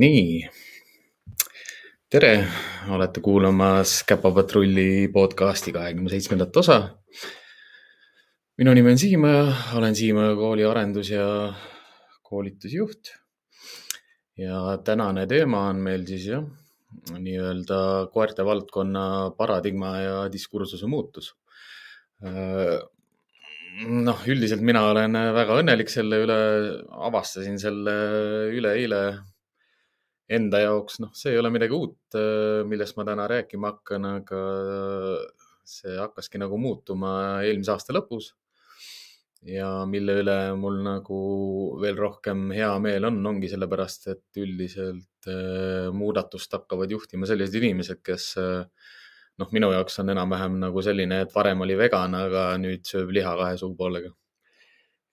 nii, tere, olete kuulamas Käpapatrulli podcasti kahekümne seitsmendat osa. minu nimi on Siim, olen Siimäe kooli arendus- ja koolitusjuht. ja tänane teema on meil siis jah, nii-öelda koerte valdkonna paradigma ja diskursuse muutus. noh, üldiselt mina olen väga õnnelik selle üle, avastasin selle üleeile enda jaoks, noh, see ei ole midagi uut, millest ma täna rääkima hakkan, aga see hakkaski nagu muutuma eelmise aasta lõpus. ja mille üle mul nagu veel rohkem hea meel on, ongi sellepärast, et üldiselt muudatust hakkavad juhtima sellised inimesed, kes noh, minu jaoks on enam-vähem nagu selline, et varem oli vegan, aga nüüd sööb liha kahe suupoolega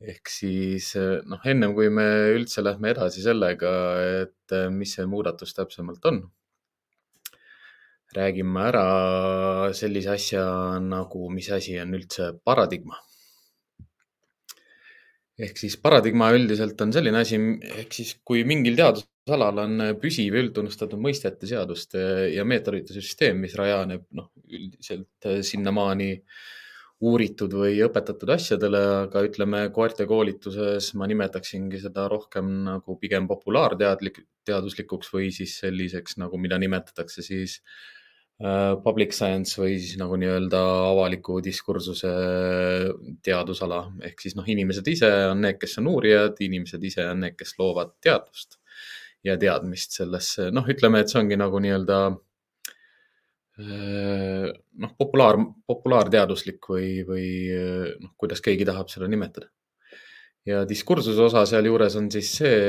ehk siis noh, ennem kui me üldse lähme edasi sellega, et mis see muudatus täpsemalt on, räägime ära sellise asja nagu, mis asi on üldse paradigma. ehk siis paradigma üldiselt on selline asi, ehk siis kui mingil teadusalal on püsiv üldtunnustatud mõistete, seaduste ja meetodite süsteem, mis rajaneb noh, üldiselt sinnamaani äh, uuritud või õpetatud asjadele, aga ütleme koerte koolituses ma nimetaksingi seda rohkem nagu pigem populaarteadlik, teaduslikuks või siis selliseks nagu, mida nimetatakse siis äh, public science või siis nagu nii-öelda avaliku diskursuse teadusala. Ehk siis noh, inimesed ise on need, kes on uurijad, inimesed ise on need, kes loovad teadust ja teadmist sellesse, noh, ütleme, et see ongi nagu nii-öelda noh, populaar, populaarteaduslik või, või äh, noh, kuidas keegi tahab seda nimetada. ja diskursuse osa sealjuures on siis see,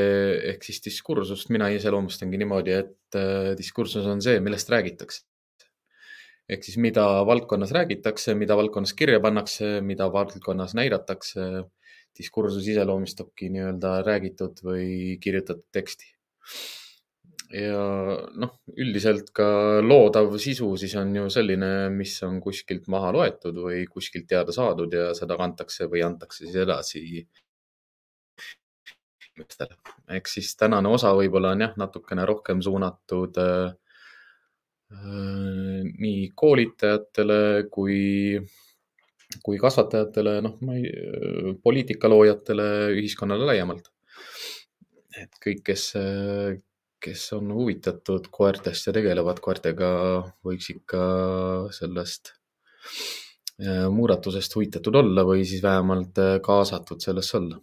ehk siis diskursust mina iseloomustangi niimoodi, et äh, diskursus on see, millest räägitakse. ehk siis mida valdkonnas räägitakse, mida valdkonnas kirja pannakse, mida valdkonnas näidatakse. diskursus iseloomustabki nii-öelda räägitud või kirjutatud teksti ja noh, üldiselt ka loodav sisu siis on ju selline, mis on kuskilt maha loetud või kuskilt teada saadud ja seda kantakse või antakse siis edasi inimestele. ehk siis tänane osa võib-olla on jah, natukene rohkem suunatud äh, nii koolitajatele kui, kui kasvatajatele, noh, ma ei, poliitikaloojatele, ühiskonnale laiemalt. et kõik, kes kes on huvitatud koertest ja tegelevad koertega, võiks ikka sellest äh, muudatusest huvitatud olla või siis vähemalt äh, kaasatud sellesse olla.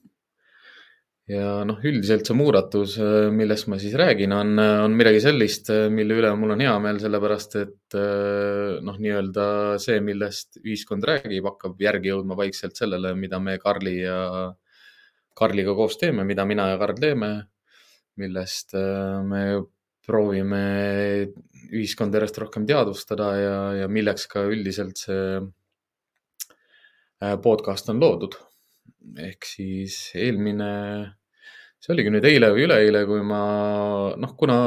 ja noh, üldiselt see muudatus, äh, millest ma siis räägin, on, on midagi sellist, mille üle mul on hea meel, sellepärast et noh, nii-öelda see, millest ühiskond räägib, hakkab järgi jõudma vaikselt sellele, mida me Karli ja Karliga koos teeme, mida mina ja Karl teeme millest äh, me proovime ühiskonda järjest rohkem teadvustada ja, ja milleks ka üldiselt see äh, podcast on loodud. ehk siis eelmine, see oligi nüüd eile või üleeile, kui ma noh, kuna,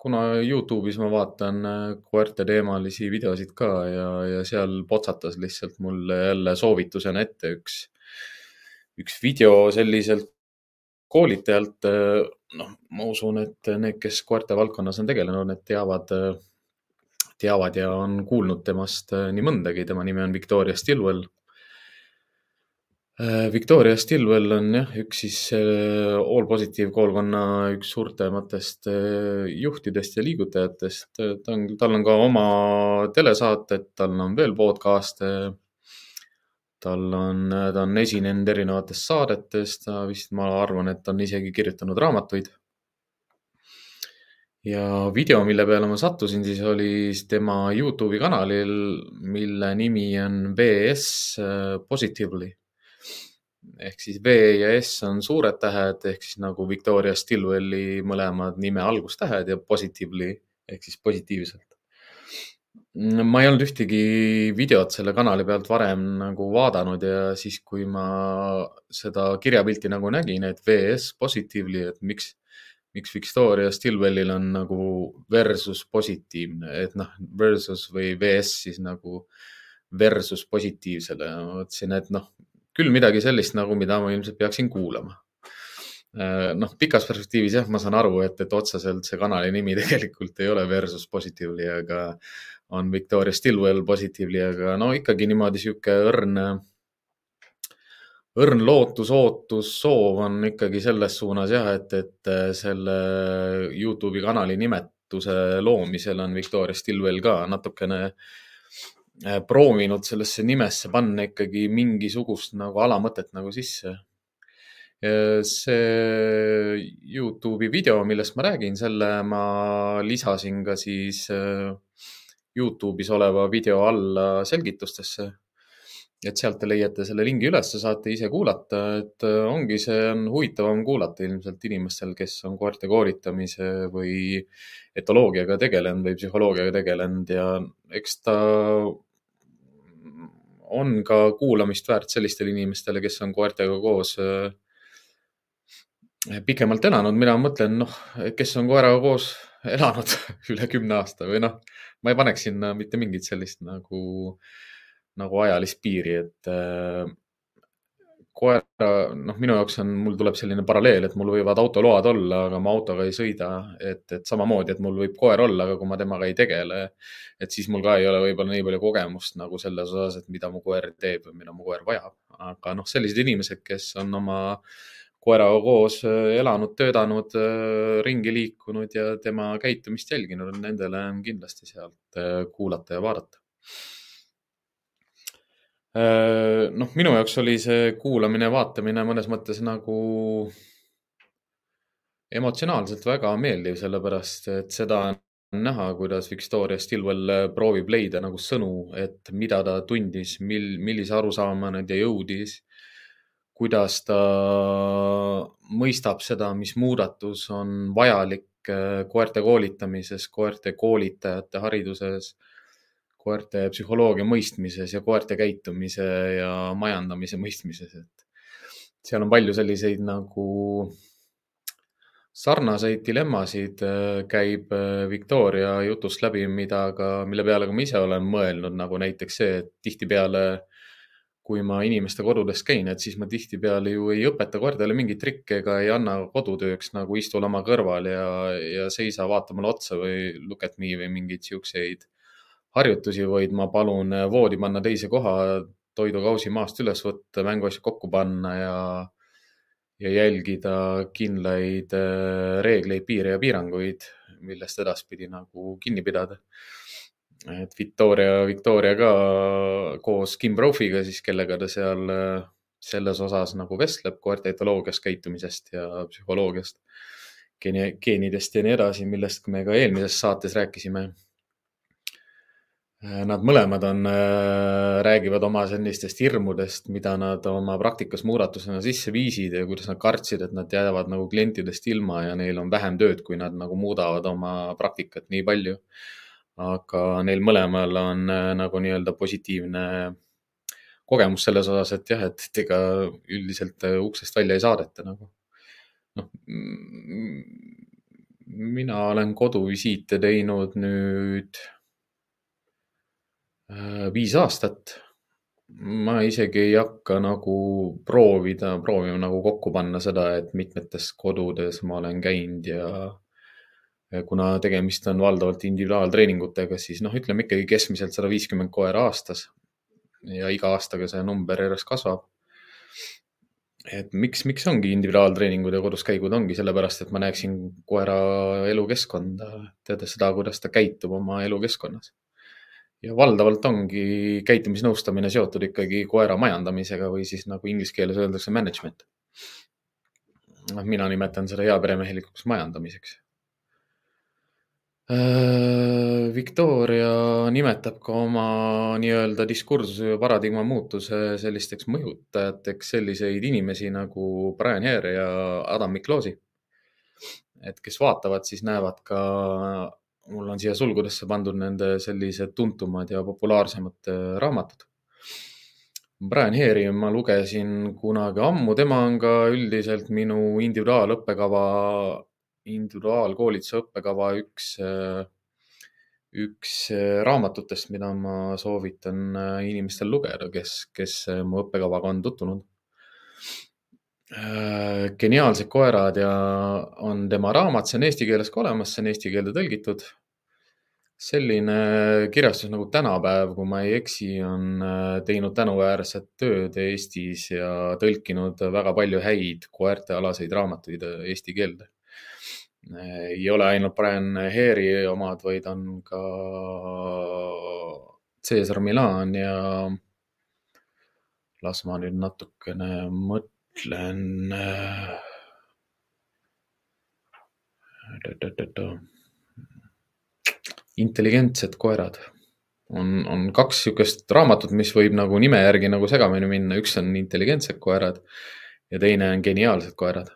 kuna Youtube'is ma vaatan äh, koerte teemalisi videosid ka ja, ja seal potsatas lihtsalt mulle jälle soovitusena ette üks, üks video selliselt koolitajalt, noh, ma usun, et need, kes koerte valdkonnas on tegelenud, need teavad, teavad ja on kuulnud temast nii mõndagi. tema nimi on Victoria Stilwell. Victoria Stilwell on jah, üks siis All Positive koolkonna üks suurtematest juhtidest ja liigutajatest. ta on, tal on ka oma telesaated, tal on veel podcast'e tal on, ta on esinenud erinevates saadetes, ta vist, ma arvan, et on isegi kirjutanud raamatuid. ja video, mille peale ma sattusin, siis oli tema Youtube'i kanalil, mille nimi on VS äh, Positively. ehk siis V ja S on suured tähed ehk siis nagu Victoria Stilwelli mõlemad nime algustähed ja Positively ehk siis positiivselt ma ei olnud ühtegi videot selle kanali pealt varem nagu vaadanud ja siis, kui ma seda kirjapilti nagu nägin, et VS Positively, et miks, miks Victoria Stilwellil on nagu versus positiivne, et noh, versus või VS siis nagu versus positiivsele. ma mõtlesin, et noh, küll midagi sellist nagu, mida ma ilmselt peaksin kuulama. noh, pikas perspektiivis jah, ma saan aru, et, et otseselt see kanali nimi tegelikult ei ole Versus Positively, aga on Victoria Stilwell Positively, aga no ikkagi niimoodi sihuke õrn, õrn lootus, ootus, soov on ikkagi selles suunas jah, et, et selle Youtube'i kanali nimetuse loomisel on Victoria Stilwell ka natukene äh, proovinud sellesse nimesse panna ikkagi mingisugust nagu alamõtet nagu sisse. See Youtube'i video, millest ma räägin, selle ma lisasin ka siis äh, Youtube'is oleva video alla selgitustesse. et sealt te leiate selle lingi üles, saate ise kuulata, et äh, ongi, see on huvitavam kuulata ilmselt inimestel, kes on koerte koolitamise või etoloogiaga tegelenud või psühholoogiaga tegelenud. Ja eks ta on ka kuulamist väärt sellistele inimestele, kes on koertega koos äh, pikemalt elanud, mina mõtlen, noh, kes on koeraga koos elanud üle kümne aasta või noh, ma ei paneks sinna mitte mingit sellist nagu, nagu ajalist piiri, et äh, koera, noh, minu jaoks on, mul tuleb selline paralleel, et mul võivad autoload olla, aga ma autoga ei sõida, et, et samamoodi, et mul võib koer olla, aga kui ma temaga ei tegele, et siis mul ka ei ole võib-olla nii palju kogemust nagu selles osas, et mida mu koer teeb või mida mu koer vajab. aga noh, sellised inimesed, kes on oma koeraga koos äh, elanud, töötanud, äh, ringi liikunud ja tema käitumist jälginud, nendele on kindlasti sealt äh, kuulata ja vaadata. noh, minu jaoks oli see kuulamine vaatamine mõnes mõttes nagu emotsionaalselt väga meeldiv, sellepärast et seda on näha, kuidas Victoria Stilwell proovib leida nagu sõnu, et mida ta tundis, mil, millise arusaamani ta jõudis kuidas ta mõistab seda, mis muudatus on vajalik äh, koerte koolitamises, koerte koolitajate hariduses, koerte psühholoogia mõistmises ja koerte käitumise ja majandamise mõistmises, et seal on palju selliseid nagu sarnaseid dilemmasid äh, käib äh, Victoria jutust läbi, mida ka, mille peale ka ma ise olen mõelnud, nagu näiteks see, et tihtipeale äh, kui ma inimeste kodudes käin, et siis ma tihtipeale ju ei õpeta koerdale mingeid trikke ega ei anna kodutööks nagu istu lama kõrval ja, ja seisa, vaata mulle otsa või look at me või mingeid siukseid harjutusi, vaid ma palun voodi panna teise koha, toidukausi maast üles võtta, mänguasjad kokku panna ja, ja jälgida kindlaid äh, reegleid, piire ja piiranguid, millest edaspidi nagu kinni pidada et Victoria, Victoria ka koos Kim Brophy'ga siis, kellega ta seal selles osas nagu vestleb koerte etoloogiast, käitumisest ja psühholoogiast, geeni, geenidest ja nii edasi, millest me ka eelmises saates rääkisime. Nad mõlemad on, räägivad oma sellistest hirmudest, mida nad oma praktikas muudatusena sisse viisid ja kuidas nad kartsid, et nad jäävad nagu klientidest ilma ja neil on vähem tööd, kui nad nagu muudavad oma praktikat nii palju aga neil mõlemal on äh, nagu nii-öelda positiivne kogemus selles osas, et jah, et, ega üldiselt äh, uksest välja ei saadeta nagu. noh, mina olen koduvisiite teinud nüüd äh, viis aastat. ma isegi ei hakka nagu proovida, proovima nagu kokku panna seda, et mitmetes kodudes ma olen käinud ja kuna tegemist on valdavalt individuaaltreeningutega, siis noh, ütleme ikkagi keskmiselt sada viiskümmend koera aastas. ja iga aastaga see number järjest kasvab. et miks, miks ongi individuaaltreeningud ja kodus käigud, ongi sellepärast, et ma näeksin koera elukeskkonda, teades seda, kuidas ta käitub oma elukeskkonnas. ja valdavalt ongi käitumisnõustamine seotud ikkagi koera majandamisega või siis nagu inglise keeles öeldakse management. noh, mina nimetan seda heaperemehelikuks majandamiseks Victoria nimetab ka oma nii-öelda diskursuse ja paradigma muutuse sellisteks mõjutajateks selliseid inimesi nagu Brian Hare ja Adam Mikloosi. et kes vaatavad, siis näevad ka, mul on siia sulgudesse pandud nende sellised tuntumad ja populaarsemad raamatud. Brian Hare'i ma lugesin kunagi ammu, tema on ka üldiselt minu individuaalõppekava individuaalkoolituse õppekava üks, üks raamatutest, mida ma soovitan inimestel lugeda, kes, kes mu õppekavaga on tutvunud. äh, geniaalsed koerad ja on tema raamat, see on eesti keeles ka olemas, see on eesti keelde tõlgitud. selline kirjastus nagu Tänapäev, kui ma ei eksi, on äh, teinud tänuväärset tööd Eestis ja tõlkinud väga palju häid koertealaseid raamatuid äh, eesti keelde. Ei ole ainult Brian Hare'i omad, vaid on ka Cesar Milan ja las ma nüüd natukene mõtlen. intelligentsed koerad on, on kaks niisugust raamatut, mis võib nagu nime järgi nagu segamini minna, üks on intelligentsed koerad ja teine on geniaalsed koerad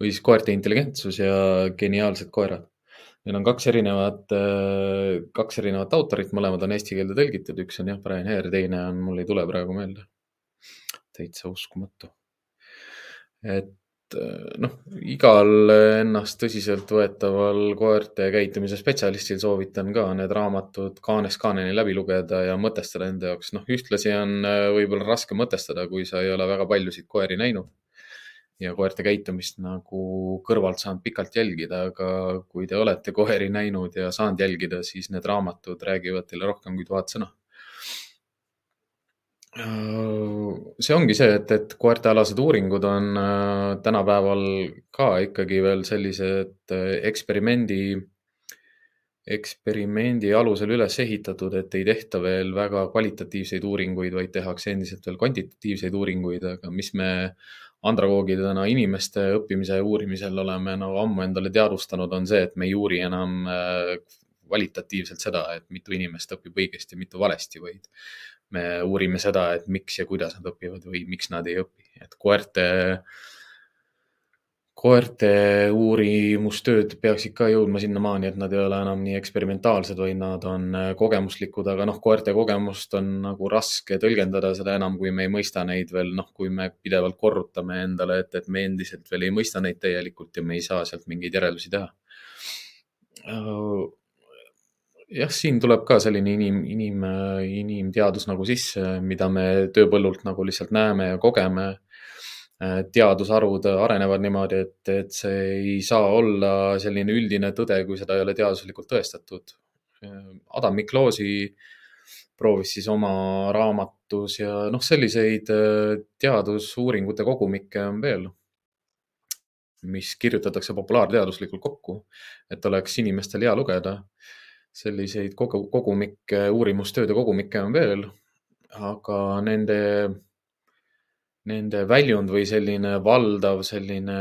või siis koerte intelligentsus ja geniaalsed koerad. Need on kaks erinevat, kaks erinevat autorit, mõlemad on eesti keelde tõlgitud, üks on jah, Brian Hare, teine on, mul ei tule praegu meelde täitsa uskumatu. et noh, igal ennast tõsiseltvõetaval koerte käitumise spetsialistil soovitan ka need raamatud kaanest kaaneni läbi lugeda ja mõtestada enda jaoks. noh, ühtlasi on äh, võib-olla raske mõtestada, kui sa ei ole väga paljusid koeri näinud ja koerte käitumist nagu kõrvalt saanud pikalt jälgida, aga kui te olete koeri näinud ja saanud jälgida, siis need raamatud räägivad teile rohkem kui tuhat sõna. Äh, see ongi see, et, et koertealased uuringud on äh, tänapäeval ka ikkagi veel sellised äh, eksperimendi, eksperimendi alusel üles ehitatud, et ei tehta veel väga kvalitatiivseid uuringuid, vaid tehakse endiselt veel kvantitatiivseid uuringuid, aga mis me andragoogidena inimeste õppimise ja uurimisel oleme nagu no, ammu endale teadvustanud, on see, et me ei uuri enam kvalitatiivselt seda, et mitu inimest õpib õigesti, mitu valesti, vaid me uurime seda, et miks ja kuidas nad õpivad või miks nad ei õpi, et koerte, koerte uurimustööd peaksid ka jõudma sinnamaani, et nad ei ole enam nii eksperimentaalsed, vaid nad on kogemuslikud, aga noh, koerte kogemust on nagu raske tõlgendada, seda enam, kui me ei mõista neid veel, noh, kui me pidevalt korrutame endale, et, et me endiselt veel ei mõista neid täielikult ja me ei saa sealt mingeid järeldusi teha jah, siin tuleb ka selline inim, inim, inimteadus nagu sisse, mida me tööpõllult nagu lihtsalt näeme ja kogeme. Teadusharud arenevad niimoodi, et, et see ei saa olla selline üldine tõde, kui seda ei ole teaduslikult tõestatud. Adam Mikloosi proovis siis oma raamatus ja noh, selliseid teadusuuringute kogumikke on veel, mis kirjutatakse populaarteaduslikult kokku, et oleks inimestel hea lugeda selliseid kogu, kogumikke, uurimustööde kogumikke on veel, aga nende, nende väljund või selline valdav selline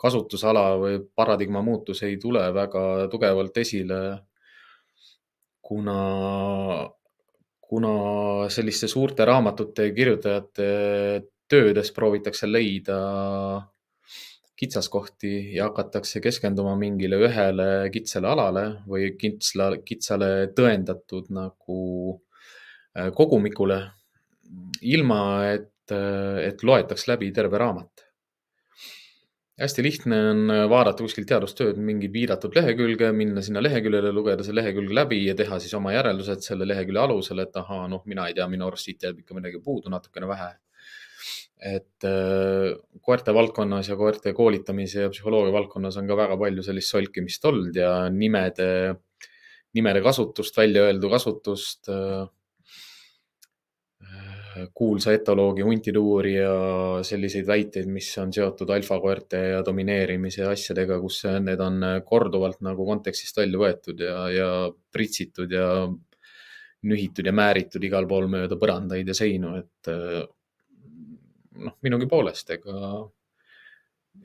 kasutusala või paradigma muutus ei tule väga tugevalt esile, kuna, kuna selliste suurte raamatute kirjutajate töödes proovitakse leida kitsaskohti ja hakatakse keskenduma mingile ühele kitsale alale või kitsla, kitsale tõendatud nagu äh, kogumikule, ilma et, et loetaks läbi terve raamat. hästi lihtne on vaadata kuskilt teadustööd mingi piiratud lehekülge, minna sinna leheküljele, lugeda see lehekülg läbi ja teha siis oma järeldused selle lehekülje alusel, et ahaa, noh, mina ei tea, minu arust siit jääb ikka midagi puudu, natukene vähe et äh, koerte valdkonnas ja koerte koolitamise ja psühholoogia valdkonnas on ka väga palju sellist solkimist olnud ja nimede, nimede kasutust, väljaöeldu kasutust äh,. Kuulsa etoloogi huntide-uurija selliseid väiteid, mis on seotud alfakoerte ja domineerimise asjadega, kus need on korduvalt nagu kontekstist välja võetud ja, ja pritsitud ja nühitud ja määritud igal pool mööda põrandaid ja seinu, et äh, noh, minugi poolest, ega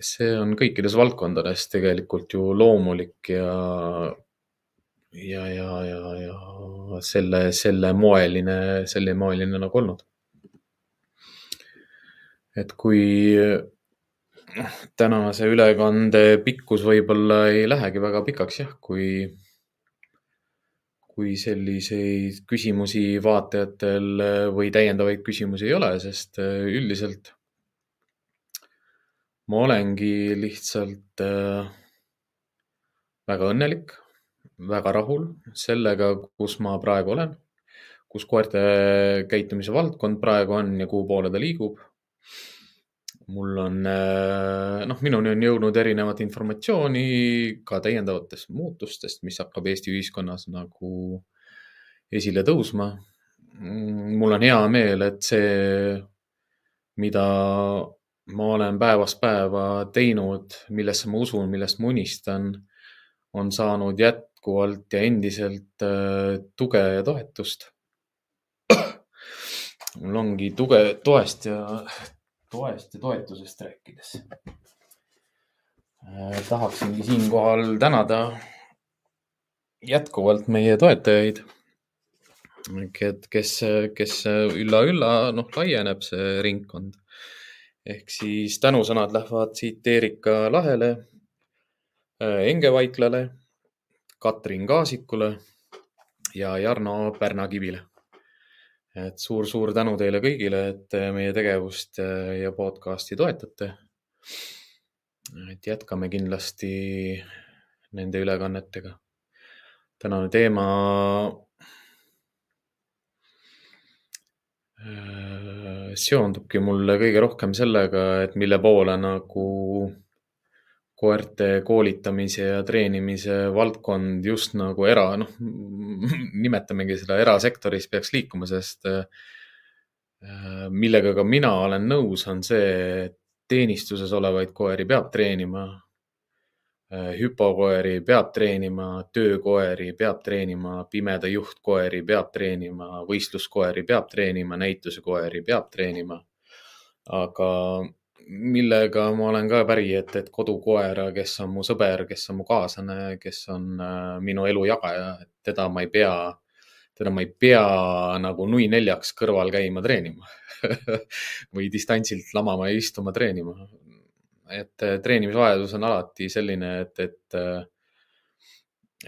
see on kõikides valdkondades tegelikult ju loomulik ja, ja, ja, ja, ja selle, selle moeline, selle moeline nagu olnud. Et kui noh, tänase ülekande pikkus võib-olla ei lähegi väga pikaks jah, kui kui selliseid küsimusi vaatajatel või täiendavaid küsimusi ei ole, sest äh, üldiselt ma olengi lihtsalt äh, väga õnnelik, väga rahul sellega, kus ma praegu olen, kus koerte käitumise valdkond praegu on ja kuhu poole ta liigub. Mul on, noh, minuni on jõudnud erinevat informatsiooni ka täiendavatest muutustest, mis hakkab Eesti ühiskonnas nagu esile tõusma. mul on hea meel, et see, mida ma olen päevast päeva teinud, millesse ma usun, millest ma unistan, on saanud jätkuvalt ja endiselt äh, tuge ja toetust. mul ongi tuge, toest ja, toest ja toetusest rääkides äh,. tahaksingi siinkohal tänada jätkuvalt meie toetajaid. et kes, kes ülla-ülla, noh, laieneb see ringkond ehk siis tänusõnad lähevad siit Erika Lahele, äh, Enge Vaiklale, Katrin Kaasikule ja Jarno Pärnakivile. Et suur-suur tänu teile kõigile, et meie tegevust äh, ja podcasti toetate. et jätkame kindlasti nende ülekannetega. tänane teema Äh, seondubki mulle kõige rohkem sellega, et mille poole nagu koerte koolitamise ja treenimise valdkond just nagu era, noh, nimetamegi seda erasektoris peaks liikuma, sest äh, millega ka mina olen nõus, on see, et teenistuses olevaid koeri peab treenima Äh, hüpokoeri peab treenima, töökoeri peab treenima, pimeda juhtkoeri peab treenima, võistluskoeri peab treenima, näitusekoeri peab treenima. aga millega ma olen ka päri, et, et kodukoera, kes on mu sõber, kes on mu kaaslane, kes on äh, minu elu jagaja, et teda ma ei pea, teda ma ei pea nagu nui neljaks kõrval käima treenima või distantsilt lamama ja istuma treenima et äh, treenimisvajadus on alati selline, et, et, äh,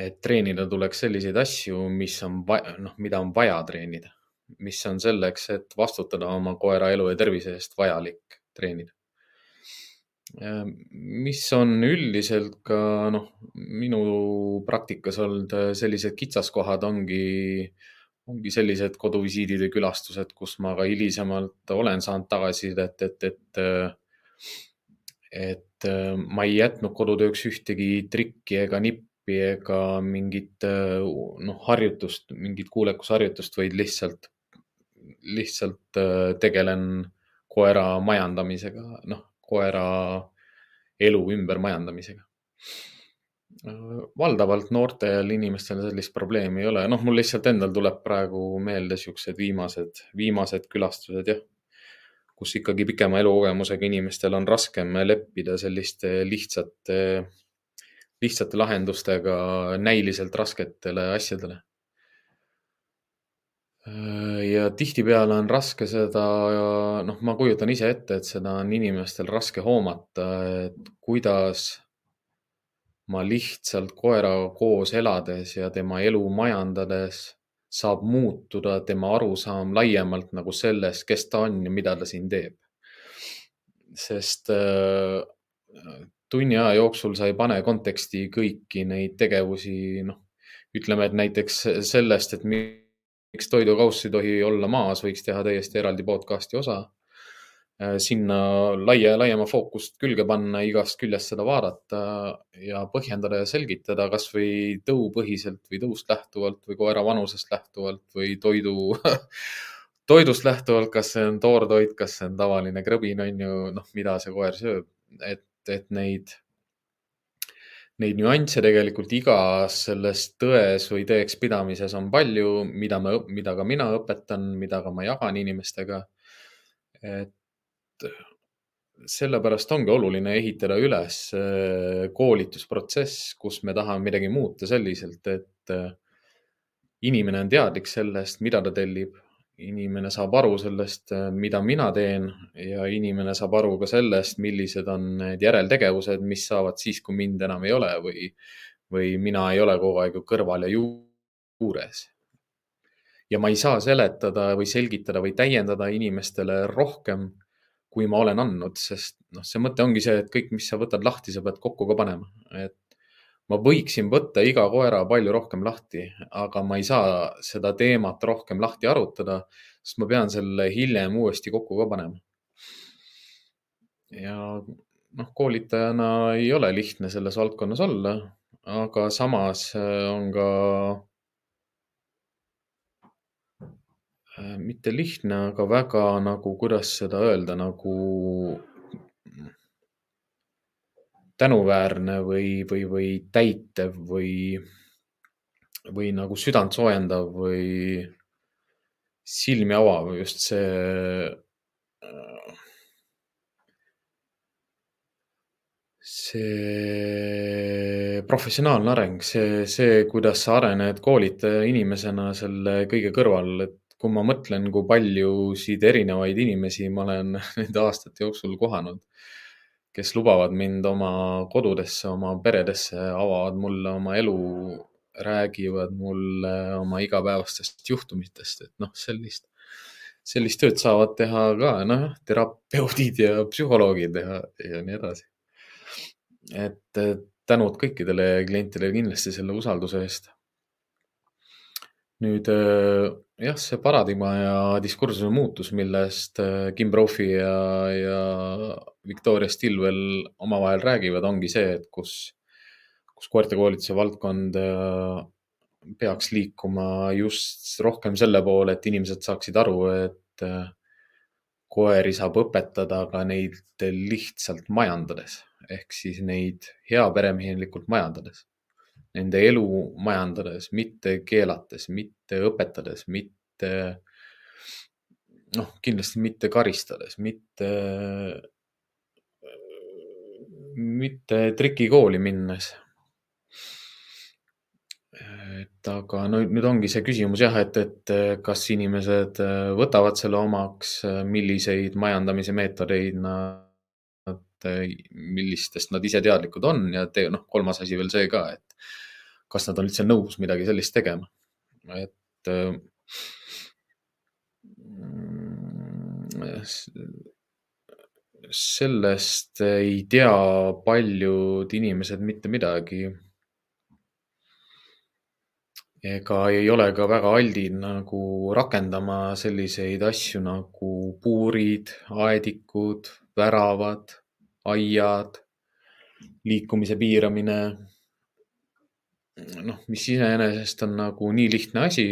et treenida tuleks selliseid asju, mis on, noh, mida on vaja treenida, mis on selleks, et vastutada oma koera elu ja tervise eest vajalik treenida. Mis on üldiselt ka noh, minu praktikas olnud äh, sellised kitsaskohad ongi, ongi sellised koduvisiidid ja külastused, kus ma ka hilisemalt olen saanud tagasisidet, et, et, et et äh, ma ei jätnud kodutööks ühtegi trikki ega nippi ega mingit äh, noh, harjutust, mingit kuulekusharjutust, vaid lihtsalt, lihtsalt äh, tegelen koera majandamisega, noh, koera elu ümbermajandamisega. valdavalt noortel inimestel sellist probleemi ei ole, noh, mul lihtsalt endal tuleb praegu meelde siuksed viimased, viimased külastused, jah kus ikkagi pikema elukogemusega inimestel on raskem leppida selliste lihtsate, lihtsate lahendustega näiliselt rasketele asjadele. Ja tihtipeale on raske seda, noh, ma kujutan ise ette, et seda on inimestel raske hoomata, et kuidas ma lihtsalt koeraga koos elades ja tema elu majandades saab muutuda tema arusaam laiemalt nagu sellest, kes ta on ja mida ta siin teeb. sest äh, tunni aja jooksul sa ei pane konteksti kõiki neid tegevusi, noh, ütleme, et näiteks sellest, et miks toidukauss ei tohi olla maas, võiks teha täiesti eraldi podcast'i osa. Äh, sinna laia, laiema fookust külge panna, igast küljest seda vaadata ja põhjendada ja selgitada kasvõi tõupõhiselt või tõust lähtuvalt või koera vanusest lähtuvalt või toidu toidust lähtuvalt, kas see on toortoit, kas see on tavaline krõbin, on ju, noh, mida see koer sööb, et, et neid, neid nüansse tegelikult igas selles tões või tõekspidamises on palju, mida me, mida ka mina õpetan, mida ka ma jagan inimestega. et sellepärast ongi oluline ehitada üles äh, koolitusprotsess, kus me tahame midagi muuta selliselt, et äh, inimene on teadlik sellest, mida ta tellib. Inimene saab aru sellest, äh, mida mina teen ja inimene saab aru ka sellest, millised on need järeltegevused, mis saavad siis, kui mind enam ei ole või, või mina ei ole kogu aeg kõrval ja juures. Ja ma ei saa seletada või selgitada või täiendada inimestele rohkem kui ma olen andnud, sest noh, see mõte ongi see, et kõik, mis sa võtad lahti, sa pead kokku ka panema, et ma võiksin võtta iga koera palju rohkem lahti, aga ma ei saa seda teemat rohkem lahti arutada, sest ma pean selle hiljem uuesti kokku ka panema. ja noh, koolitajana ei ole lihtne selles valdkonnas olla, aga samas äh, on ka äh, mitte lihtne, aga väga nagu, kuidas seda öelda, nagu tänuväärne või, või, või täitev või, või nagu südant soojendav või silmi avav just see see professionaalne areng, see, see, kuidas sa arened koolitaja inimesena selle kõige kõrval, et kui ma mõtlen, kui paljusid erinevaid inimesi ma olen nende aastate jooksul kohanud, kes lubavad mind oma kodudesse, oma peredesse, avavad mulle oma elu, räägivad mulle oma igapäevastest juhtumitest, et noh, sellist, sellist tööd saavad teha ka, noh, terapeudid ja psühholoogid ja, ja nii edasi et tänud kõikidele klientidele kindlasti selle usalduse eest. nüüd jah, see paradigma ja diskursuse muutus, millest äh, Kim Brophy ja, ja Victoria Stilwell omavahel räägivad, ongi see, et kus, kus koertekoolituse valdkond äh, peaks liikuma just rohkem selle poole, et inimesed saaksid aru, et koeri saab õpetada ka neid lihtsalt majandades ehk siis neid heaperemehelikult majandades, nende elu majandades, mitte keelates, mitte õpetades, mitte noh, kindlasti mitte karistades, mitte, mitte trikikooli minnes. Et aga no nüüd ongi see küsimus jah, et, et kas inimesed võtavad selle omaks, milliseid majandamise meetodeid nad millistest nad ise teadlikud on ja te, noh, kolmas asi veel see ka, et kas nad on üldse nõus midagi sellist tegema. et äh, sellest ei tea paljud inimesed mitte midagi. ega ei ole ka väga aldid nagu rakendama selliseid asju nagu puurid, aedikud, väravad aiad, liikumise piiramine. Noh, mis iseenesest on nagu nii lihtne asi.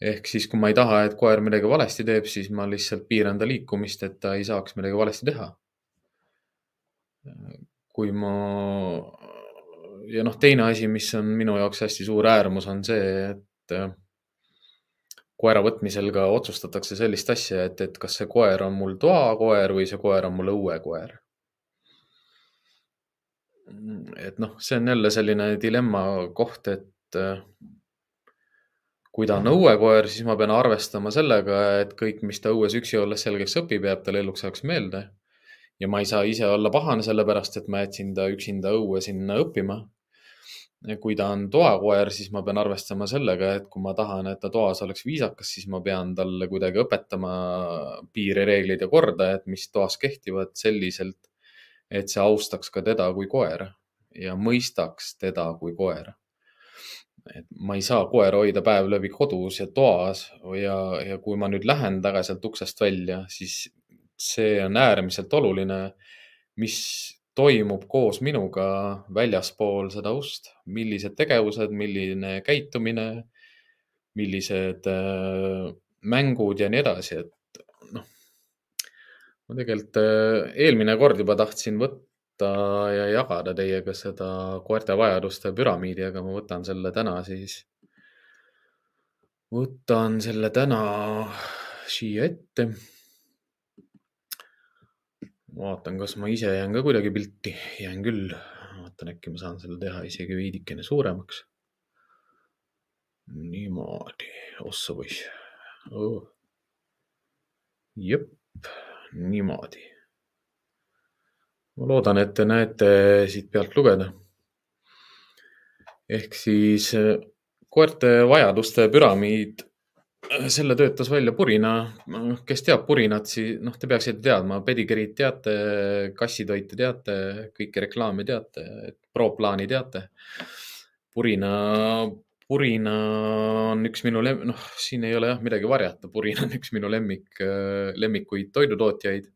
ehk siis, kui ma ei taha, et koer midagi valesti teeb, siis ma lihtsalt piiran ta liikumist, et ta ei saaks midagi valesti teha. kui ma ja noh, teine asi, mis on minu jaoks hästi suur äärmus, on see, et koera võtmisel ka otsustatakse sellist asja, et, et kas see koer on mul toakoer või see koer on mul õuekoer et noh, see on jälle selline dilemma koht, et äh, kui ta on õuekoer, siis ma pean arvestama sellega, et kõik, mis ta õues üksi olles selgeks õpib, jääb talle eluks ajaks meelde. ja ma ei saa ise olla pahane sellepärast, et ma jätsin ta üksinda õue sinna õppima. kui ta on toakoer, siis ma pean arvestama sellega, et kui ma tahan, et ta toas oleks viisakas, siis ma pean talle kuidagi õpetama piire, reegleid ja korda, et mis toas kehtivad selliselt et see austaks ka teda kui koera ja mõistaks teda kui koera. et ma ei saa koera hoida päev läbi kodus ja toas ja, ja kui ma nüüd lähen tagasi sealt uksest välja, siis see on äärmiselt oluline, mis toimub koos minuga väljaspool seda ust, millised tegevused, milline käitumine, millised äh, mängud ja nii edasi, et ma tegelikult äh, eelmine kord juba tahtsin võtta ja jagada teiega seda koerte vajaduste püramiidi, aga ma võtan selle täna siis, võtan selle täna siia ette. vaatan, kas ma ise jään ka kuidagi pilti, jään küll. vaatan, äkki ma saan selle teha isegi veidikene suuremaks. niimoodi, ossa poiss oh.. jep niimoodi. ma loodan, et te näete siit pealt lugeda. ehk siis äh, koerte vajaduste püramiid, äh, selle töötas välja Purina. kes teab Purinat, siis noh, te peaksite teadma, pedigreed teate, kassitoite teate, kõiki reklaame teate, Pro-plaani teate. Purina purina on üks minu lem-, noh, siin ei ole jah midagi varjata, purina on üks minu lemmik, äh, lemmikuid toidutootjaid.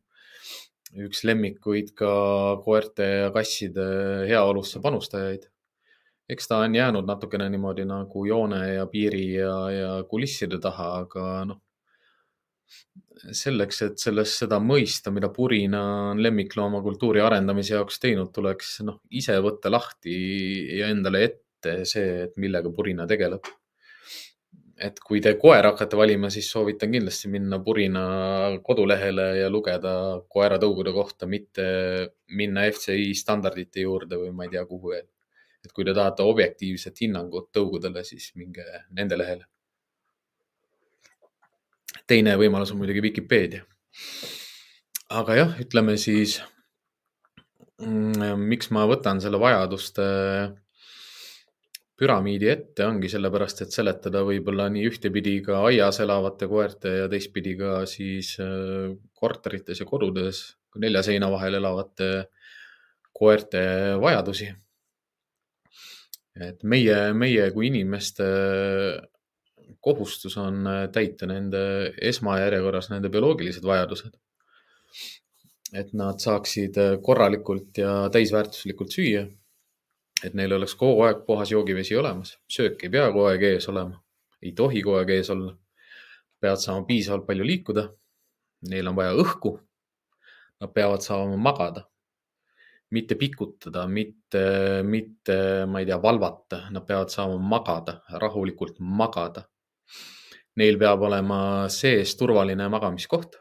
üks lemmikuid ka koerte ja kasside heaolusse panustajaid. eks ta on jäänud natukene niimoodi nagu joone ja piiri ja, ja kulisside taha, aga noh, selleks, et sellest seda mõista, mida Purina on lemmikloomakultuuri arendamise jaoks teinud, tuleks noh, ise võtta lahti ja endale ette see, et millega Purina tegeleb. et kui te koera hakkate valima, siis soovitan kindlasti minna Purina kodulehele ja lugeda koeratõugude kohta, mitte minna FCI standardite juurde või ma ei tea, kuhu veel. et kui te tahate objektiivset hinnangut tõugudele, siis minge nende lehele teine võimalus on muidugi Vikipeedia. aga jah, ütleme siis, mm, miks ma võtan selle vajaduste püramiidi ette, ongi sellepärast, et seletada võib-olla nii ühtepidi ka aias elavate koerte ja teistpidi ka siis äh, korterites ja kodudes nelja seina vahel elavate koerte vajadusi. et meie, meie kui inimeste kohustus on äh, täita nende esmajärjekorras nende bioloogilised vajadused. et nad saaksid äh, korralikult ja täisväärtuslikult süüa. Et neil oleks kogu aeg puhas joogivesi olemas, söök ei pea kogu aeg ees olema, ei tohi kogu aeg ees olla. peavad saama piisavalt palju liikuda. Neil on vaja õhku. Nad peavad saama magada mitte pikutada, mitte, mitte, ma ei tea, valvata, nad peavad saama magada, rahulikult magada neil peab olema sees turvaline magamiskoht.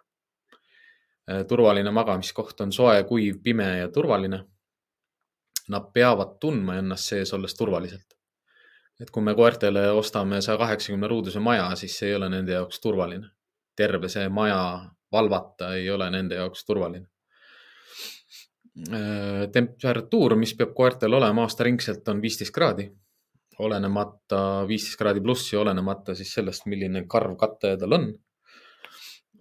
Turvaline magamiskoht on soe, kuiv, pime ja turvaline. Nad peavad tundma ennast sees olles turvaliselt. et kui me koertele ostame saja kaheksakümne ruuduse maja, siis see ei ole nende jaoks turvaline. terve see maja valvata ei ole nende jaoks turvaline äh, temperatuur, mis peab koertel olema aastaringselt, on viisteist kraadi olenemata viisteist kraadi plussi, olenemata siis sellest, milline karv kattaja tal on,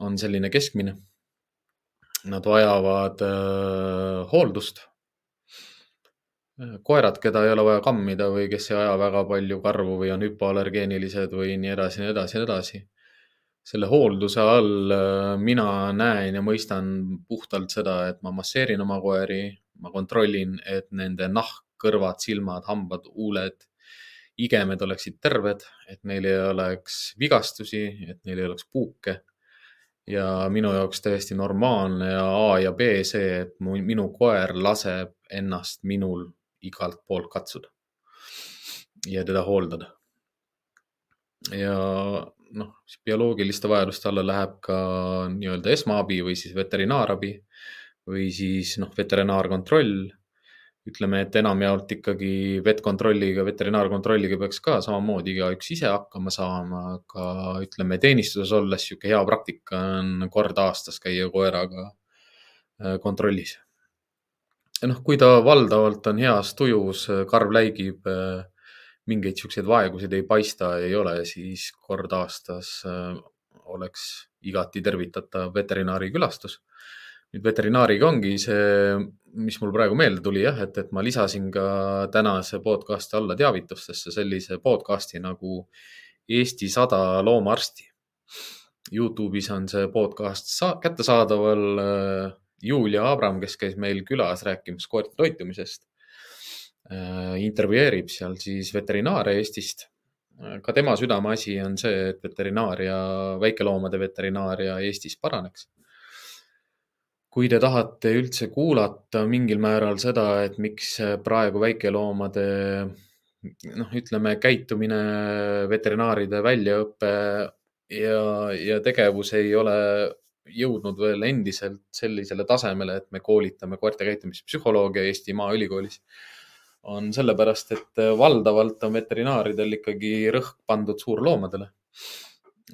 on selline keskmine. Nad vajavad äh, hooldust. Koerad, keda ei ole vaja kammida või kes ei aja väga palju karvu või on hüpoallergeenilised või nii edasi, nii edasi, nii edasi. selle hoolduse all äh, mina näen ja mõistan puhtalt seda, et ma masseerin oma koeri, ma kontrollin, et nende nahk, kõrvad, silmad, hambad, huuled igemed oleksid terved, et neil ei oleks vigastusi, et neil ei oleks puuke. ja minu jaoks täiesti normaalne ja A ja B see, et mu, minu koer laseb ennast minul igalt poolt katsuda ja teda hooldada. ja noh, bioloogiliste vajaduste alla läheb ka nii-öelda esmaabi või siis veterinaarabi või siis noh, veterinaarkontroll ütleme, et enamjaolt ikkagi vettkontrolliga, veterinaarkontrolliga peaks ka samamoodi igaüks ise hakkama saama, aga ütleme teenistuses olles sihuke hea praktika on kord aastas käia koeraga äh, kontrollis. Noh, kui ta valdavalt on heas tujus, karv läigib, äh, mingeid siukseid vaegusid ei paista, ei ole, siis kord aastas äh, oleks igati tervitatav veterinaari külastus nüüd veterinaariga ongi see, mis mul praegu meelde tuli jah, et, et ma lisasin ka tänase podcast'i alla teavitustesse sellise podcast'i nagu Eesti sada loomaarsti. Youtube'is on see podcast sa kättesaadaval. Julia Abram, kes käis meil külas rääkimas koerte toitumisest, intervjueerib seal siis veterinaare Eestist. Ka tema südameasi on see, et veterinaaria, väikeloomade veterinaaria Eestis paraneks. Kui te tahate üldse kuulata mingil määral seda, et miks praegu väikeloomade noh, ütleme käitumine, veterinaaride väljaõpe ja, ja tegevus ei ole jõudnud veel endiselt sellisele tasemele, et me koolitame koerte käitumispsühholoogia Eesti Maaülikoolis, on sellepärast, et valdavalt on veterinaaridel ikkagi rõhk pandud suurloomadele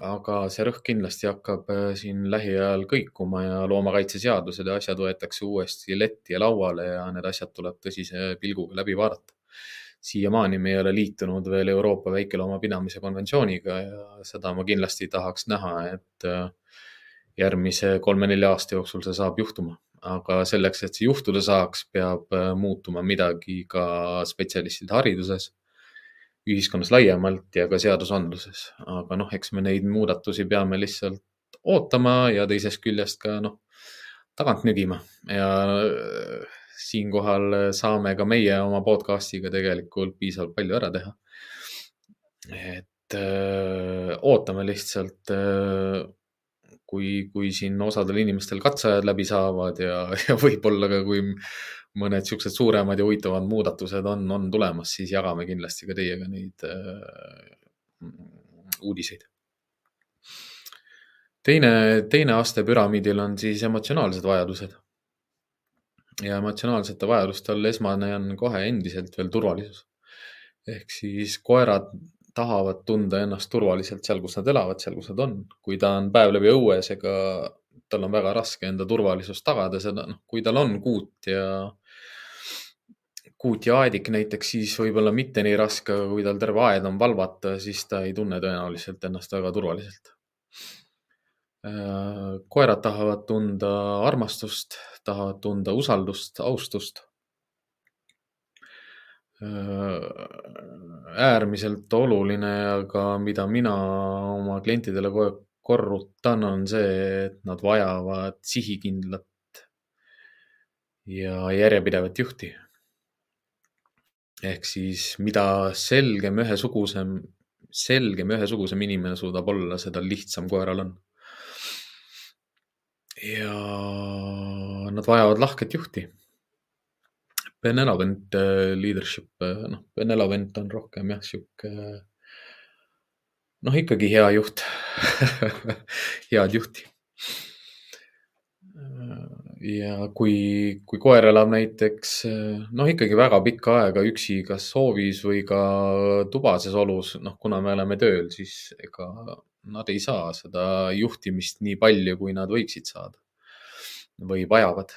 aga see rõhk kindlasti hakkab äh, siin lähiajal kõikuma ja loomakaitseseadused ja asjad võetakse uuesti letti ja lauale ja need asjad tuleb tõsise pilguga läbi vaadata. siiamaani me ei ole liitunud veel Euroopa väikeloomapidamise konventsiooniga ja seda ma kindlasti tahaks näha, et äh, järgmise kolme-nelja aasta jooksul see saab juhtuma. aga selleks, et see juhtuda saaks, peab äh, muutuma midagi ka spetsialistide hariduses ühiskonnas laiemalt ja ka seadusandluses. aga noh, eks me neid muudatusi peame lihtsalt ootama ja teisest küljest ka noh, tagant nügima ja siinkohal saame ka meie oma podcast'iga tegelikult piisavalt palju ära teha. et öö, ootame lihtsalt, kui, kui siin osadel inimestel katseajad läbi saavad ja, ja võib-olla ka, kui mõned siuksed suuremad ja huvitavad muudatused on, on tulemas, siis jagame kindlasti ka teiega neid äh, uudiseid. teine, teine aste püramiidil on siis emotsionaalsed vajadused. ja emotsionaalsete vajaduste all esmane on kohe endiselt veel turvalisus. ehk siis koerad tahavad tunda ennast turvaliselt seal, kus nad elavad, seal, kus nad on. kui ta on päev läbi õues, ega tal on väga raske enda turvalisust tagada, seda noh, kui tal on kuut ja kuut ja aedik näiteks, siis võib-olla mitte nii raske, aga kui tal terve aed on valvata, siis ta ei tunne tõenäoliselt ennast väga turvaliselt. Äh, koerad tahavad tunda armastust, tahavad tunda usaldust, austust. Äh, äärmiselt oluline, aga mida mina oma klientidele kogu aeg korrutan, on see, et nad vajavad sihikindlat ja järjepidevat juhti ehk siis mida selgem, ühesugusem, selgem, ühesugusem inimene suudab olla, seda lihtsam koeral on. ja nad vajavad lahket juhti. Benevolent äh, leadership, äh, noh, benevolent on rohkem jah, sihuke noh, ikkagi hea juht head juhti ja kui, kui koer elab näiteks noh, ikkagi väga pikka aega üksi, kas hoovis või ka tubases olus, noh, kuna me oleme tööl, siis ega nad ei saa seda juhtimist nii palju, kui nad võiksid saada või vajavad.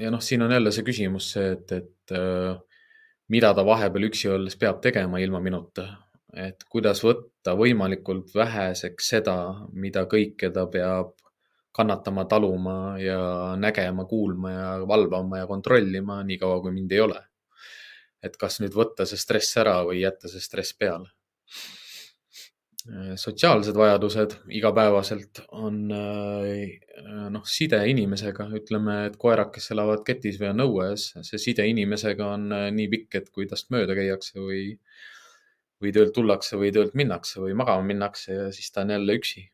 Ja noh, siin on jälle see küsimus see, et, et mida ta vahepeal üksi olles peab tegema ilma minuta, et kuidas võtta võimalikult väheseks seda, mida kõike ta peab kannatama, taluma ja nägema, kuulma ja valvama ja kontrollima, niikaua kui mind ei ole. et kas nüüd võtta see stress ära või jätta see stress peale. Sotsiaalsed vajadused igapäevaselt on noh, side inimesega, ütleme, et koerad, kes elavad ketis või on õues, see side inimesega on nii pikk, et kui tast mööda käiakse või, või töölt tullakse või töölt minnakse või magama minnakse ja siis ta on jälle üksi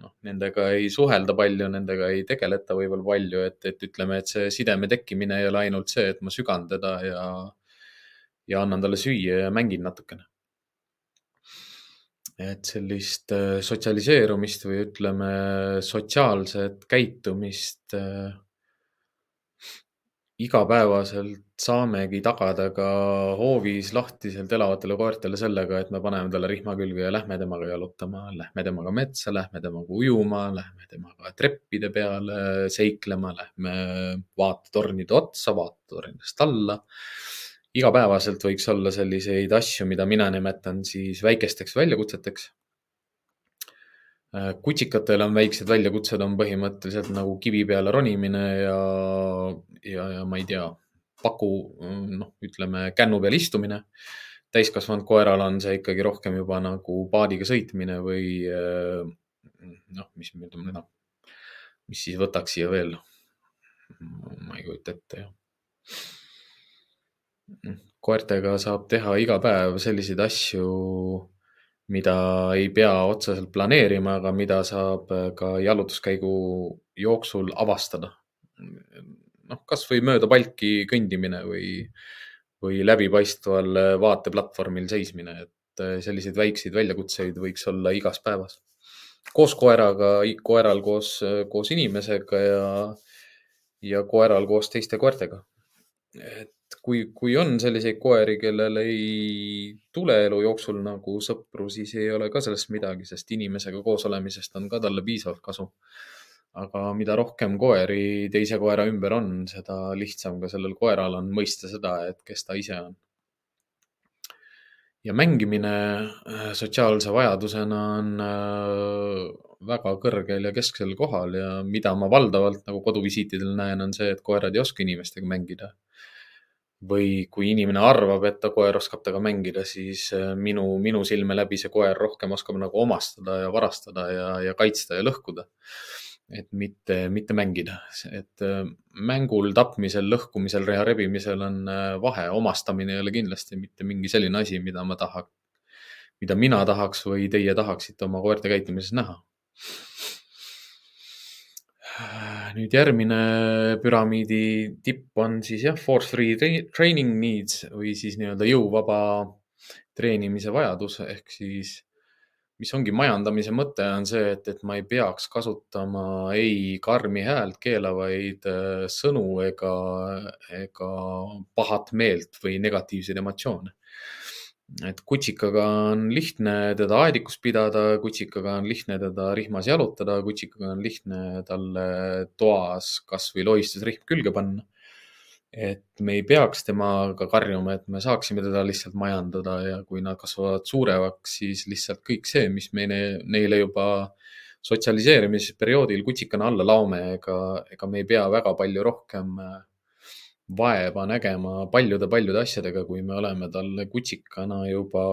noh, nendega ei suhelda palju, nendega ei tegeleta võib-olla palju, et, et ütleme, et see sideme tekkimine ei ole ainult see, et ma sügan teda ja, ja annan talle süüa ja mängin natukene. Et sellist äh, sotsialiseerumist või ütleme, sotsiaalset käitumist äh, igapäevaselt saamegi tagada ka hoovis lahtiselt elavatele koertele sellega, et me paneme talle rihma külge ja lähme temaga jalutama, lähme temaga metsa, lähme temaga ujuma, lähme temaga treppide peale seiklema, lähme vaatetornide otsa, vaatetornidest alla. Igapäevaselt võiks olla selliseid asju, mida mina nimetan siis väikesteks väljakutseteks kutsikatel on väiksed väljakutsed, on põhimõtteliselt nagu kivi peale ronimine ja, ja, ja ma ei tea, paku, noh, ütleme kännu peal istumine. täiskasvanud koeral on see ikkagi rohkem juba nagu paadiga sõitmine või noh, mis me ütleme, noh, mis siis võtaks siia veel. ma ei kujuta ette, jah. Koertega saab teha iga päev selliseid asju mida ei pea otseselt planeerima, aga mida saab äh, ka jalutuskäigu jooksul avastada. noh, kasvõi mööda palki kõndimine või, või läbipaistval äh, vaateplatvormil seismine, et äh, selliseid väikseid väljakutseid võiks olla igas päevas. koos koeraga, koeral koos, koos inimesega ja, ja koeral koos teiste koertega. et kui, kui on selliseid koeri, kellel ei tule elu jooksul nagu sõpru, siis ei ole ka sellest midagi, sest inimesega koos olemisest on ka talle piisavalt kasu. aga mida rohkem koeri teise koera ümber on, seda lihtsam ka sellel koeral on mõista seda, et kes ta ise on. ja mängimine äh, sotsiaalse vajadusena on äh, väga kõrgel ja kesksel kohal ja mida ma valdavalt nagu koduvisiitidel näen, on see, et koerad ei oska inimestega mängida või kui inimene arvab, et ta koer oskab temaga mängida, siis äh, minu, minu silme läbi see koer rohkem oskab nagu omastada ja varastada ja, ja kaitsta ja lõhkuda. et mitte, mitte mängida, et äh, mängul, tapmisel, lõhkumisel, reha rebimisel on äh, vahe, omastamine ei ole kindlasti mitte mingi selline asi, mida ma taha, mida mina tahaks või teie tahaksite oma koerte käitumises näha. Nüüd järgmine püramiidi tipp on siis jah, force free training needs või siis nii-öelda jõuvaba treenimise vajadus ehk siis mis ongi majandamise mõte, on see, et, et ma ei peaks kasutama ei karmi häält, keelavaid äh, sõnu ega, ega pahat meelt või negatiivseid emotsioone. Et kutsikaga on lihtne teda aedikus pidada, kutsikaga on lihtne teda rihmas jalutada, kutsikaga on lihtne talle toas kasvõi lohistusrihm külge panna. Et me ei peaks temaga karjuma, et me saaksime teda lihtsalt majandada ja kui nad kasvavad suuremaks, siis lihtsalt kõik see, mis me neile juba sotsialiseerimisperioodil kutsikana alla laome, ega, ega me ei pea väga palju rohkem äh, vaeva nägema paljude-paljude asjadega, kui me oleme talle kutsikana juba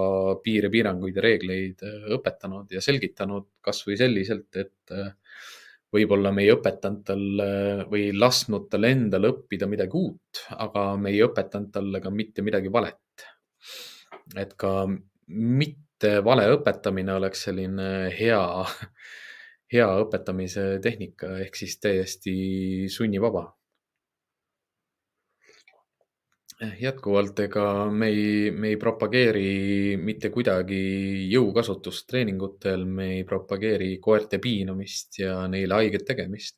piire, piiranguid ja reegleid äh, õpetanud ja selgitanud kasvõi selliselt, et äh, võib-olla me ei õpetanud talle või lasknud tal endal õppida midagi uut, aga me ei õpetanud talle ka mitte midagi valet. et ka mitte vale õpetamine oleks selline hea, hea õpetamise tehnika ehk siis täiesti sunnivaba Eh, jätkuvalt, ega me ei, me ei propageeri mitte kuidagi jõukasutust treeningutel, me ei propageeri koerte piinamist ja neile haiget tegemist.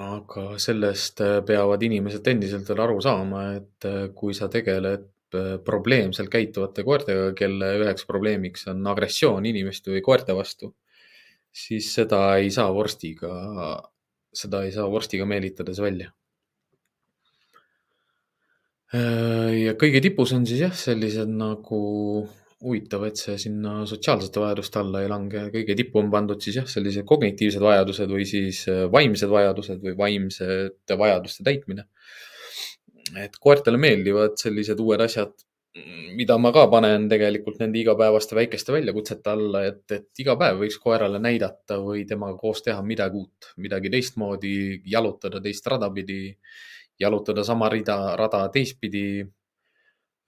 aga sellest eh, peavad inimesed endiselt veel aru saama, et eh, kui sa tegeled probleemselt käituvate koertega, kelle üheks probleemiks on agressioon inimeste või koerte vastu, siis seda ei saa vorstiga, seda ei saa vorstiga meelitades välja Äh, ja kõige tipus on siis jah, sellised nagu huvitav, et see sinna sotsiaalsete vajaduste alla ei lange. kõige tippu on pandud siis jah, sellised kognitiivsed vajadused või siis äh, vaimsed vajadused või vaimsete vajaduste täitmine. et koertele meeldivad sellised uued asjad, mida ma ka panen tegelikult nende igapäevaste väikeste väljakutsete alla, et, et iga päev võiks koerale näidata või temaga koos teha midagi uut, midagi teistmoodi, jalutada teist rada pidi jalutada sama rida, rada teistpidi,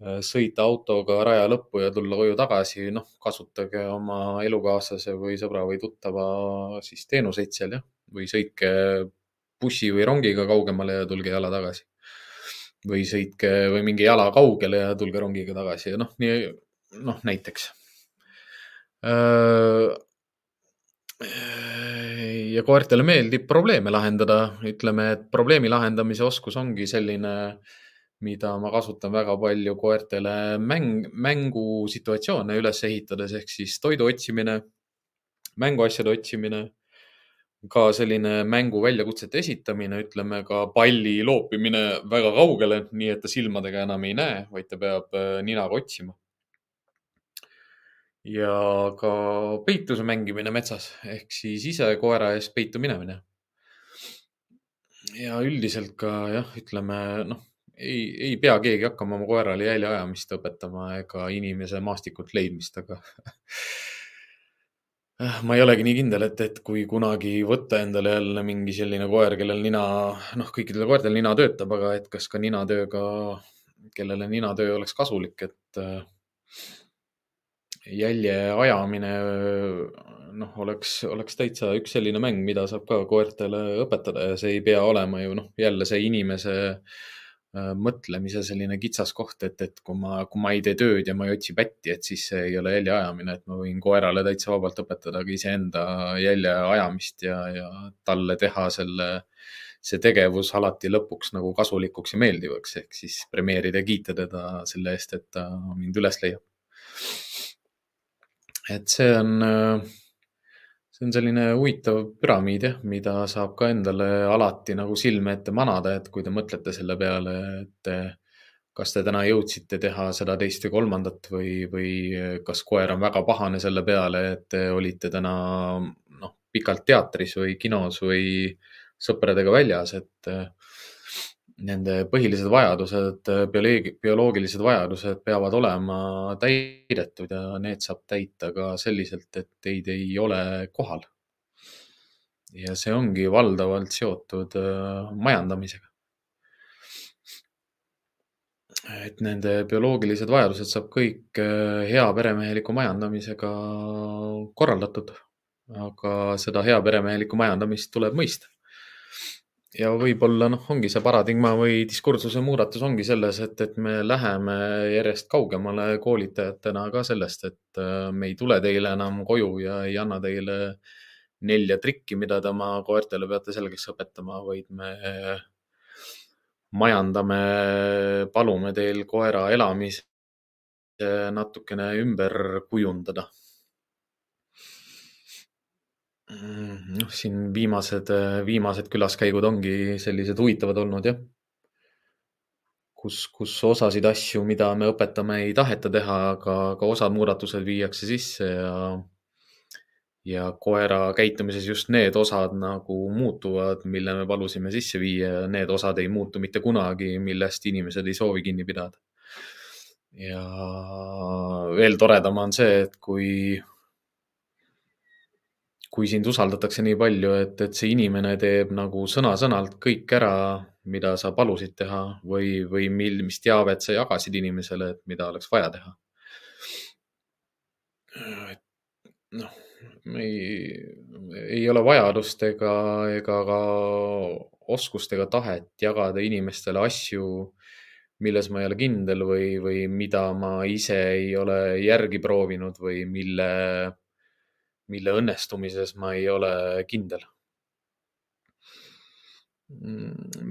äh, sõita autoga raja lõppu ja tulla koju tagasi, noh, kasutage oma elukaaslase või sõbra või tuttava siis teenuseid seal jah, või sõitke bussi või rongiga kaugemale ja tulge jala tagasi. või sõitke või minge jala kaugele ja tulge rongiga tagasi ja noh, nii, noh näiteks äh, ja koertele meeldib probleeme lahendada, ütleme, et probleemi lahendamise oskus ongi selline, mida ma kasutan väga palju koertele mäng, mängusituatsioone üles ehitades ehk siis toidu otsimine, mänguasjade otsimine, ka selline mängu väljakutsete esitamine, ütleme ka palli loopimine väga kaugele, nii et ta silmadega enam ei näe, vaid ta peab äh, ninaga otsima ja ka peituse mängimine metsas ehk siis ise koera ees peitu minemine. ja üldiselt ka jah, ütleme noh, ei, ei pea keegi hakkama oma koerale jälje ajamist õpetama ega inimese maastikult leidmist, aga ma ei olegi nii kindel, et, et kui kunagi võtta endale jälle mingi selline koer, kellel nina, noh, kõikidel koertel nina töötab, aga et kas ka ninatööga, kellele ninatöö oleks kasulik, et jälje ajamine noh, oleks, oleks täitsa üks selline mäng, mida saab ka koertele õpetada ja see ei pea olema ju noh, jälle see inimese äh, mõtlemise selline kitsaskoht, et, et kui ma, kui ma ei tee tööd ja ma ei otsi pätti, et siis see ei ole jälje ajamine, et ma võin koerale täitsa vabalt õpetada ka iseenda jälje ajamist ja, ja talle teha selle, see tegevus alati lõpuks nagu kasulikuks ja meeldivaks, ehk siis premeerida ja kiita teda selle eest, et ta mind üles leiab et see on, see on selline huvitav püramiid jah, mida saab ka endale alati nagu silme ette manada, et kui te mõtlete selle peale, et kas te täna jõudsite teha seda, teist või kolmandat või, või kas koer on väga pahane selle peale, et te olite täna noh, pikalt teatris või kinos või sõpradega väljas, et nende põhilised vajadused, bioloogilised vajadused peavad olema täidetud ja need saab täita ka selliselt, et teid ei ole kohal. ja see ongi valdavalt seotud äh, majandamisega. et nende bioloogilised vajadused saab kõik äh, hea peremeheliku majandamisega korraldatud, aga seda hea peremehelikku majandamist tuleb mõista ja võib-olla noh, ongi see paradigma või diskursuse muudatus ongi selles, et, et me läheme järjest kaugemale koolitajatena ka sellest, et äh, me ei tule teile enam koju ja ei anna teile nelja trikki, mida te oma koertele peate selgeks õpetama, vaid me majandame, palume teil koera elamise natukene ümber kujundada noh, siin viimased, viimased külaskäigud ongi sellised huvitavad olnud jah. kus, kus osasid asju, mida me õpetame, ei taheta teha, aga, aga osad muudatused viiakse sisse ja, ja koera käitumises just need osad nagu muutuvad, mille me palusime sisse viia ja need osad ei muutu mitte kunagi, millest inimesed ei soovi kinni pidada. ja veel toredam on see, et kui kui sind usaldatakse nii palju, et, et see inimene teeb nagu sõna-sõnalt kõik ära, mida sa palusid teha või, või mil, mis teavet sa jagasid inimesele, et mida oleks vaja teha. noh, ei, ei ole vajadust ega, ega ka oskust ega tahet jagada inimestele asju, milles ma ei ole kindel või, või mida ma ise ei ole järgi proovinud või mille mille õnnestumises ma ei ole kindel.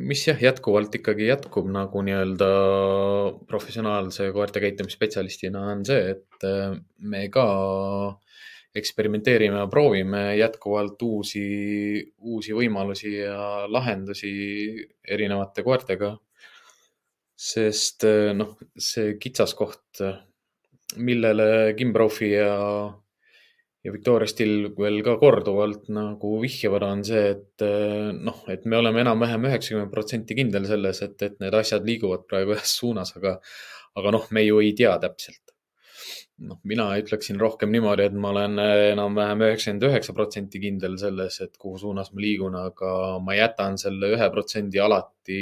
mis jah, jätkuvalt ikkagi jätkub nagu nii-öelda professionaalse koerte käitumisspetsialistina on see, et äh, me ka eksperimenteerime ja proovime jätkuvalt uusi, uusi võimalusi ja lahendusi erinevate koertega. sest äh, noh, see kitsaskoht, millele Kim Profi ja ja Victoria Still veel ka korduvalt nagu vihjavad, on see, et eh, noh, et me oleme enam-vähem üheksakümmend protsenti kindel selles, et, et need asjad liiguvad praegu ühes suunas, aga, aga noh, me ju ei tea täpselt. noh, mina ütleksin rohkem niimoodi, et ma olen enam-vähem üheksakümmend üheksa protsenti kindel selles, et kuhu suunas ma liigun, aga ma jätan selle ühe protsendi alati,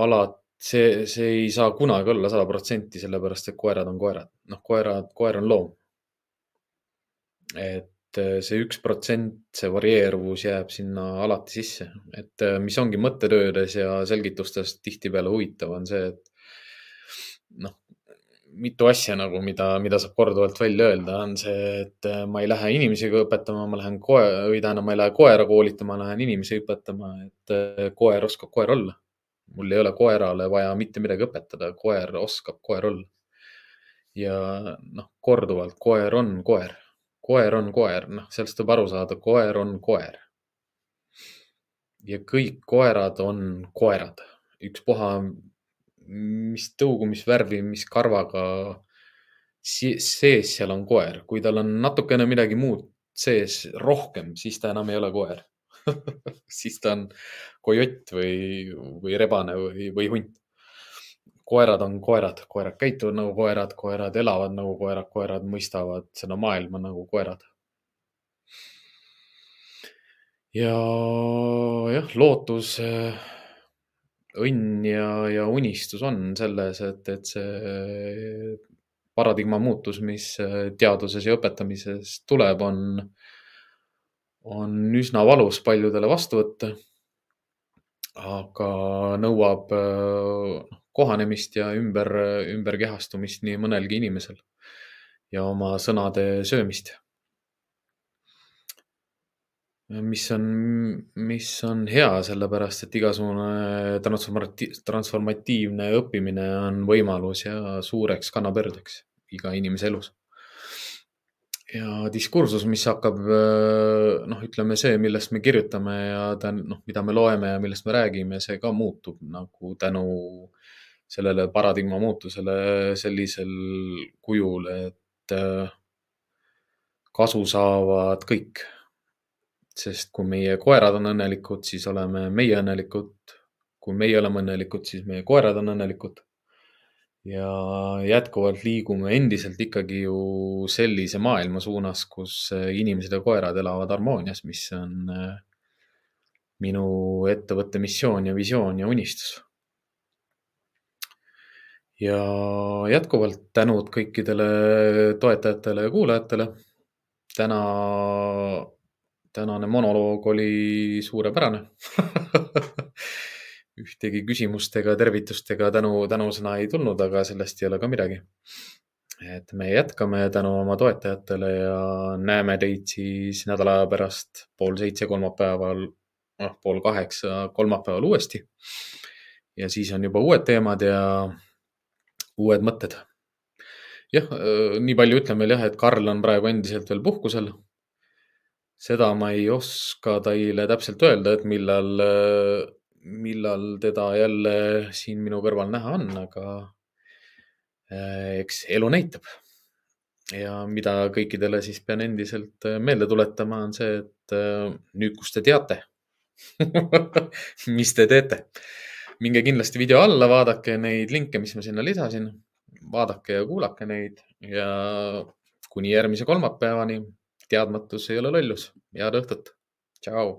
alati see, see ei saa kunagi olla sada protsenti, sellepärast et koerad on koerad. noh, koerad, koer on loom et äh, see üks protsent, see varieeruvus jääb sinna alati sisse, et äh, mis ongi mõttetöödes ja selgitustes tihtipeale huvitav, on see, et noh, mitu asja nagu, mida, mida saab korduvalt välja öelda, on see, et äh, ma ei lähe inimesi õpetama, ma lähen koe või tähendab, ma ei lähe koera koolitama, lähen inimesi õpetama, et koer oskab koer olla. mul ei ole koerale vaja mitte midagi õpetada, koer oskab koer olla. ja noh, korduvalt, koer on koer koer on koer, noh, sellest tuleb aru saada, koer on koer. ja kõik koerad on koerad, ükspuha, mis tõugu, mis värvi, mis karvaga sees seal on koer, kui tal on natukene midagi muud sees rohkem, siis ta enam ei ole koer. Siis ta on kojott või, või rebane või, või hunt koerad on koerad, koerad käituvad nagu koerad, koerad elavad nagu koerad, koerad mõistavad seda maailma nagu koerad. ja jah, lootus, õnn ja, ja unistus on selles, et, et see paradigma muutus, mis teaduses ja õpetamises tuleb, on, on üsna valus paljudele vastu võtta. aga nõuab noh, kohanemist ja ümber, ümberkehastumist nii mõnelgi inimesel ja oma sõnade söömist. mis on, mis on hea, sellepärast et igasugune transformatiivne, transformatiivne õppimine on võimalus ja suureks kannapöördeks iga inimese elus ja diskursus, mis hakkab, noh, ütleme see, millest me kirjutame ja ta, noh, mida me loeme ja millest me räägime, see ka muutub nagu tänu sellele paradigma muutusele sellisel kujul, et äh, kasu saavad kõik. sest kui meie koerad on õnnelikud, siis oleme meie õnnelikud. kui meie oleme õnnelikud, siis meie koerad on õnnelikud. ja jätkuvalt liigume endiselt ikkagi ju sellise maailma suunas, kus inimesed ja koerad elavad harmoonias, mis on minu ettevõtte missioon ja visioon ja unistus. Ja jätkuvalt tänud kõikidele toetajatele ja kuulajatele. täna, tänane monoloog oli suurepärane ühtegi küsimust ega tervitustega tänu, tänusõna ei tulnud, aga sellest ei ole ka midagi. et me jätkame tänu oma toetajatele ja näeme teid siis nädala aja pärast pool seitse kolmapäeval noh, pool kaheksa kolmapäeval uuesti. ja siis on juba uued teemad ja uued mõtted. jah, nii palju ütlen veel jah, et Karl on praegu endiselt veel puhkusel. seda ma ei oska teile täpselt öelda, et millal, millal teda jälle siin minu kõrval näha on, aga eks elu näitab ja mida kõikidele siis pean endiselt meelde tuletama, on see, et nüüd, kus te teate mis te teete? Minge kindlasti video alla, vaadake neid linke, mis ma sinna lisasin. vaadake ja kuulake neid ja kuni järgmise kolmapäevani. teadmatus ei ole lollus. head õhtut. tšau.